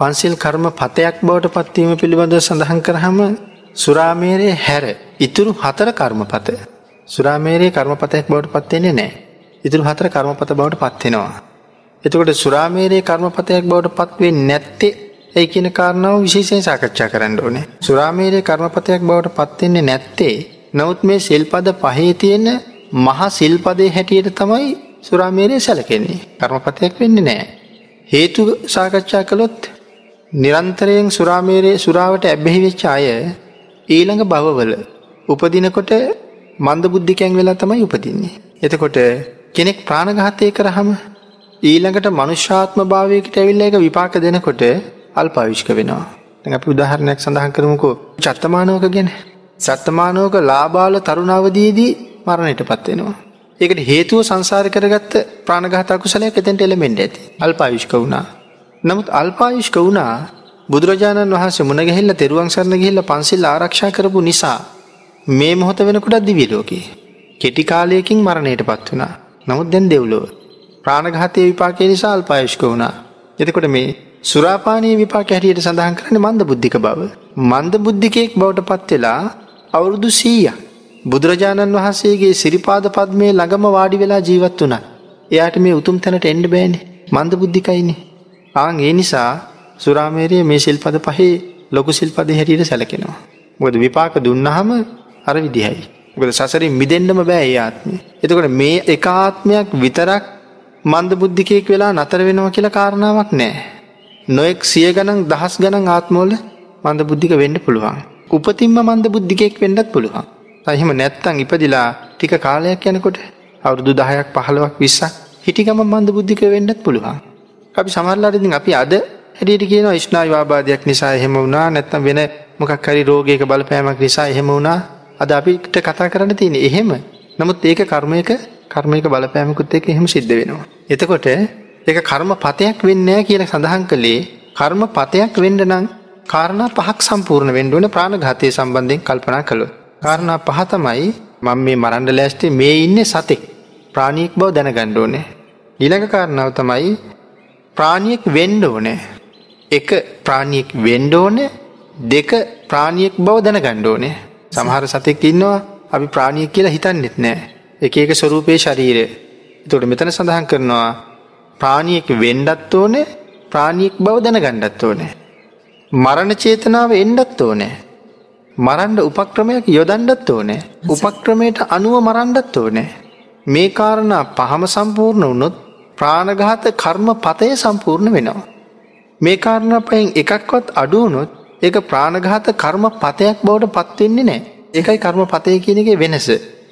පන්සිල් කර්ම පතයක් බවට පත්වීම පිළිබඳව සඳහන් කරහම සුරාමේරය හැර ඉතුරු හතර කර්මපත සුරාමේරයේ කර්මපතයක් බවට පත්වෙන්නේ නෑ ඉතුරු හතර කර්මපත බවට පත්වෙනවා. එතකොට සුරාමේරයේ කර්මපතයක් බවට පත්වේ නැත්තේ ඒ කියන කාරණාව විශේෂයෙන් සාකච්ඡා කරන්න ඕනේ. සුරාමේරයේ කර්මපතයක් බවට පත්වෙන්නේ නැත්තේ නමුත් මේ සිල්පද පහේ තියෙන මහා සිල්පදේ හැටියට තමයි සුරාමේරය සැලකෙන්නේ. කර්මපතයක් වෙන්නේ නෑ. හේතු සාකච්ඡා කළොත් නිරන්තරයෙන් සුරාමේරයේ සුරාවට ඇබ්බැහි වෙච්ච අය ඊළඟ භවවල උපදිනකොට මන්ද බුද්ධිකැන් වෙලා තමයි උපදින්නේ. එතකොට කෙනෙක් ප්‍රාණඝාතය කරහම ඊළඟට මනුෂ්‍යාත්ම භාවයකට ඇවිල්ල එක විපාක දෙනකොට අල්පාවිශ්ක වෙනවා. අපි උදාහරණයක් සඳහන් කරමුකෝ චත්තමානෝක ගැන සත්තමානෝක ලාබාල තරුණාවදීදී මරණයට පත්වෙනවා. ඒකට හේතුව සංසාර කරගත්ත ප්‍රාණඝාතකුසලයක් එතැන්ට එලමෙන්ඩ ඇති අල්පාවිශ්ක වුණා. නමුත් අල්පායුෂ්ක වුණා බුදුරජාණන් වහන්සේ මුණගැහිල්ල තෙරුවන් සරණ ගිහිල්ල පන්සිල් ආරක්ෂා කරපු නිසා මේ මොහොත වෙනකොටත් දිවිලෝකේ. කෙටි කාලයකින් මරණයට පත් වනා. නමුත් දැන් දෙව්ලොව. ප්‍රාණඝාතය විපාකය නිසා අල්පායුෂ්ක වුණා. එතකොට මේ සුරාපානය විපාක හැටියට සඳහන් කරන මන්ද බුද්ධික බව. මන්ද බුද්ධිකයෙක් බවට පත්වෙලා අවුරුදු සීය. බුදුරජාණන් වහන්සේගේ සිරිපාද පද්මය ළඟම වාඩි වෙලා ජීවත් වනා. එයාට මේ උතුම් තැනට එන්ඩ බෑනේ මන්ද බුද්ධිකයින්නේ. ආං ඒ නිසා සුරාමේරය මේ සිල්පද පහේ ලොකු සිල්පද හැටියට සැලකෙනවා. මොකද විපාක දුන්නහම අර විදිහයි. ගොද සසරින් මිදෙන්ඩම බෑ ඒ ආත්මය. එතකොට මේ එකාත්මයක් විතරක් මන්ද බුද්ධිකයෙක් වෙලා නතර වෙනවා කියලා කාරණාවක් නෑ. නොෙක් සිය ගණන් දහස් ගණන් ආත්මෝල මන්ද බුද්ධික වෙන්න පුළුවන්. උපතින්ම මන්ද බුද්ධිකයෙක් වෙන්නත් පුළුවන්. සහිම නැත්තං ඉපදිලා ටික කාලයක් යනකොට අවුරුදු දහයක් පහළුවක් විස්සක් හිටිකම මන්ද බුද්ධික වෙන්නත් පුළුවන්. අපි සමරලාරඉතින් අපි අද හැඩට කියන ස්නායි වාබාධයක් නිසා එහෙම වුණා නැත්තම් වෙන මොකක් හරි රෝගයක බලපෑමක් නිසා එහෙම වුණා අද අපිට කතා කරන්න තියෙන එහෙම නමුත් ඒක කර්මයක කර්මයක බලපෑමකුත් එක එහෙම සිද්ධ වෙනවා. එතකොට ඒක කර්ම පතයක් වෙන්නෑ කියල සඳහන් කළේ කර්ම පතයක් වෙන්ඩ නම් කාරණා පහක් සම්පූර්ණ වෙන්ඩුවන ප්‍රාණඝාතය සම්බන්ධයෙන් කල්පනා කළොත්. කාරණා පහතමයි මං මේ මරන්ඩ ලෑස්ටේ මේ ඉන්න සතෙක් ප්‍රාණීක් බව දැන ගණ්ඩෝනේ. ඊළඟ කාරණාව තමයි ප්‍රාණියෙක් වෙන්ඩ ඕනෑ. එක ප්‍රාණියෙක් වෙන්ඩෝනේ දෙක ප්‍රාණියෙක් බව දැන ගණ්ඩෝනේ. සමහර සතෙක් ඉන්නවා අපි ප්‍රාණියක් කියලා හිතන්නෙත් නෑ. එක එක ස්වරූපයේ ශරීරය. තොට මෙතන සඳහන් කරනවා ප්‍රාණියෙක් වෙන්ඩත් ඕනේ ප්‍රාණියෙක් බව දැන ගණ්ඩත් ඕනේ. මරණ චේතනාව එන්ඩත් ඕනේ. මරන්ඩ උපක්‍රමයක් යොදන්ඩත් ඕනේ. උපක්‍රමයට අනුව මරන්ඩත් ඕනේ. මේ කාරණා පහම සම්පූර්ණ වුණොත් ප්‍රාණඝාත කර්ම පතය සම්පූර්ණ වෙනවා. මේ කාරණපයෙන් එකක්වත් අඩුවනොත් ඒක ප්‍රාණඝාත කර්ම පතයක් බවට පත්වෙන්නේ නෑ ඒකයි කර්ම පතය කියන එක වෙනස.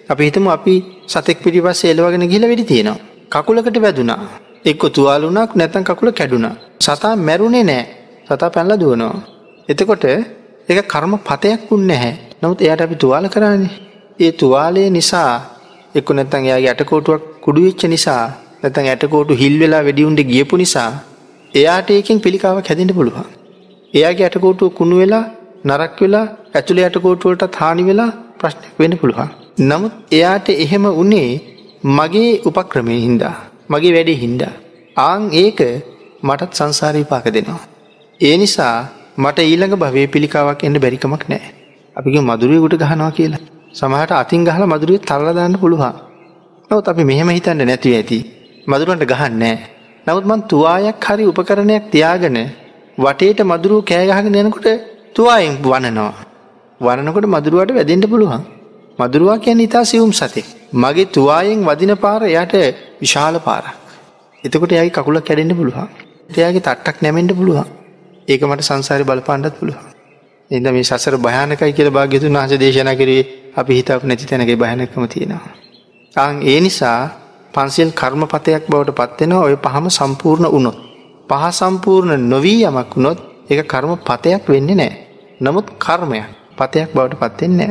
අපි හිතම අපි සතෙක් පිටිපස්සේ එලවගෙන ගිල වැඩි තියෙනවා. කකුලකට වැදුනා එක්ක තුවාලුනක් නැතන් කකුල කැඩුණ. සතා මැරුණේ නෑ සතා පැල්ල දුවනවා. එතකොට එක කර්ම පතයක් වුන්න හැ නමුත් එයට අපි තුවාල කරන්නේ. ඒ තුවාලය නිසා එක්ක නැත්තන් එයාගේ ඇටකෝටුවක් කුඩුවෙච්ච නිසා නැතන් ඇටකෝටු හිල් වෙලා වැඩියුන්ට ගියපු නිසා එයාට ඒකින් පිළිකාවක් හැදිට පුළුවන්. එයාගේ ඇටකෝටුව කුණු වෙලා නරක් වෙලා ඇතුළේ ඇටකෝටුවලට හානි වෙලා ප්‍රශ්නයක් වෙන පුළුවන්. නමුත් එයාට එහෙම උනේ මගේ උපක්‍රමය හින්දා. මගේ වැඩේ හින්දා. ආං ඒක මටත් සංසාරී පාක දෙනවා. ඒ නිසා මට ඊළඟ භවය පිළිකාවක් එන්න බැරිකමක් නෑ. අපිගේ මදුරුවකුට ගහනවා කියලා. සමහට අතින් ගහල මදුරුවේ තල්ලදාන්න පුළුවන්. නවත් අපි මෙහෙම හිතන්න නැතිව ඇති. මදුරුවන්ට ගහන්න නෑ. නමුත් මන් තුවායක් හරි උපකරණයක් තියාගෙන වටේට මදුරුව කෑගහගෙන යනකොට තුවායෙන් වනනවා. වනනකොට මදුරුවට වැදෙන්ට පුළුවන්. මදුරුවා කියැන ඉතා සියුම් සතේ. මගේ තුවායෙන් වදින පාර යට විශාල පාර. එතකොට යයි කකුල කැඩෙන්ට පුළුවන්. එයාගේ තට්ටක් නැමෙන්ට පුළුවන්. ඒක මට සංසාරි බලපාණ්ඩත් පුළුවන්. එද මේ සසර භයානකයි කියල භාග්‍යතු නාස දේශන කරේ අපි හිතක් නැති තැනගේ භයනකම තියෙනවා. අං ඒ නිසා පන්සිල් කර්මපතයක් බවට පත්වෙන ඔය පහම සම්පූර්ණ වුණොත්. පහ සම්පූර්ණ නොවී යමක් වුණොත් එක කර්ම පතයක් වෙන්නේ නෑ. නමුත් කර්මයක් පතයක් බවට පත්වෙන්නේ නෑ.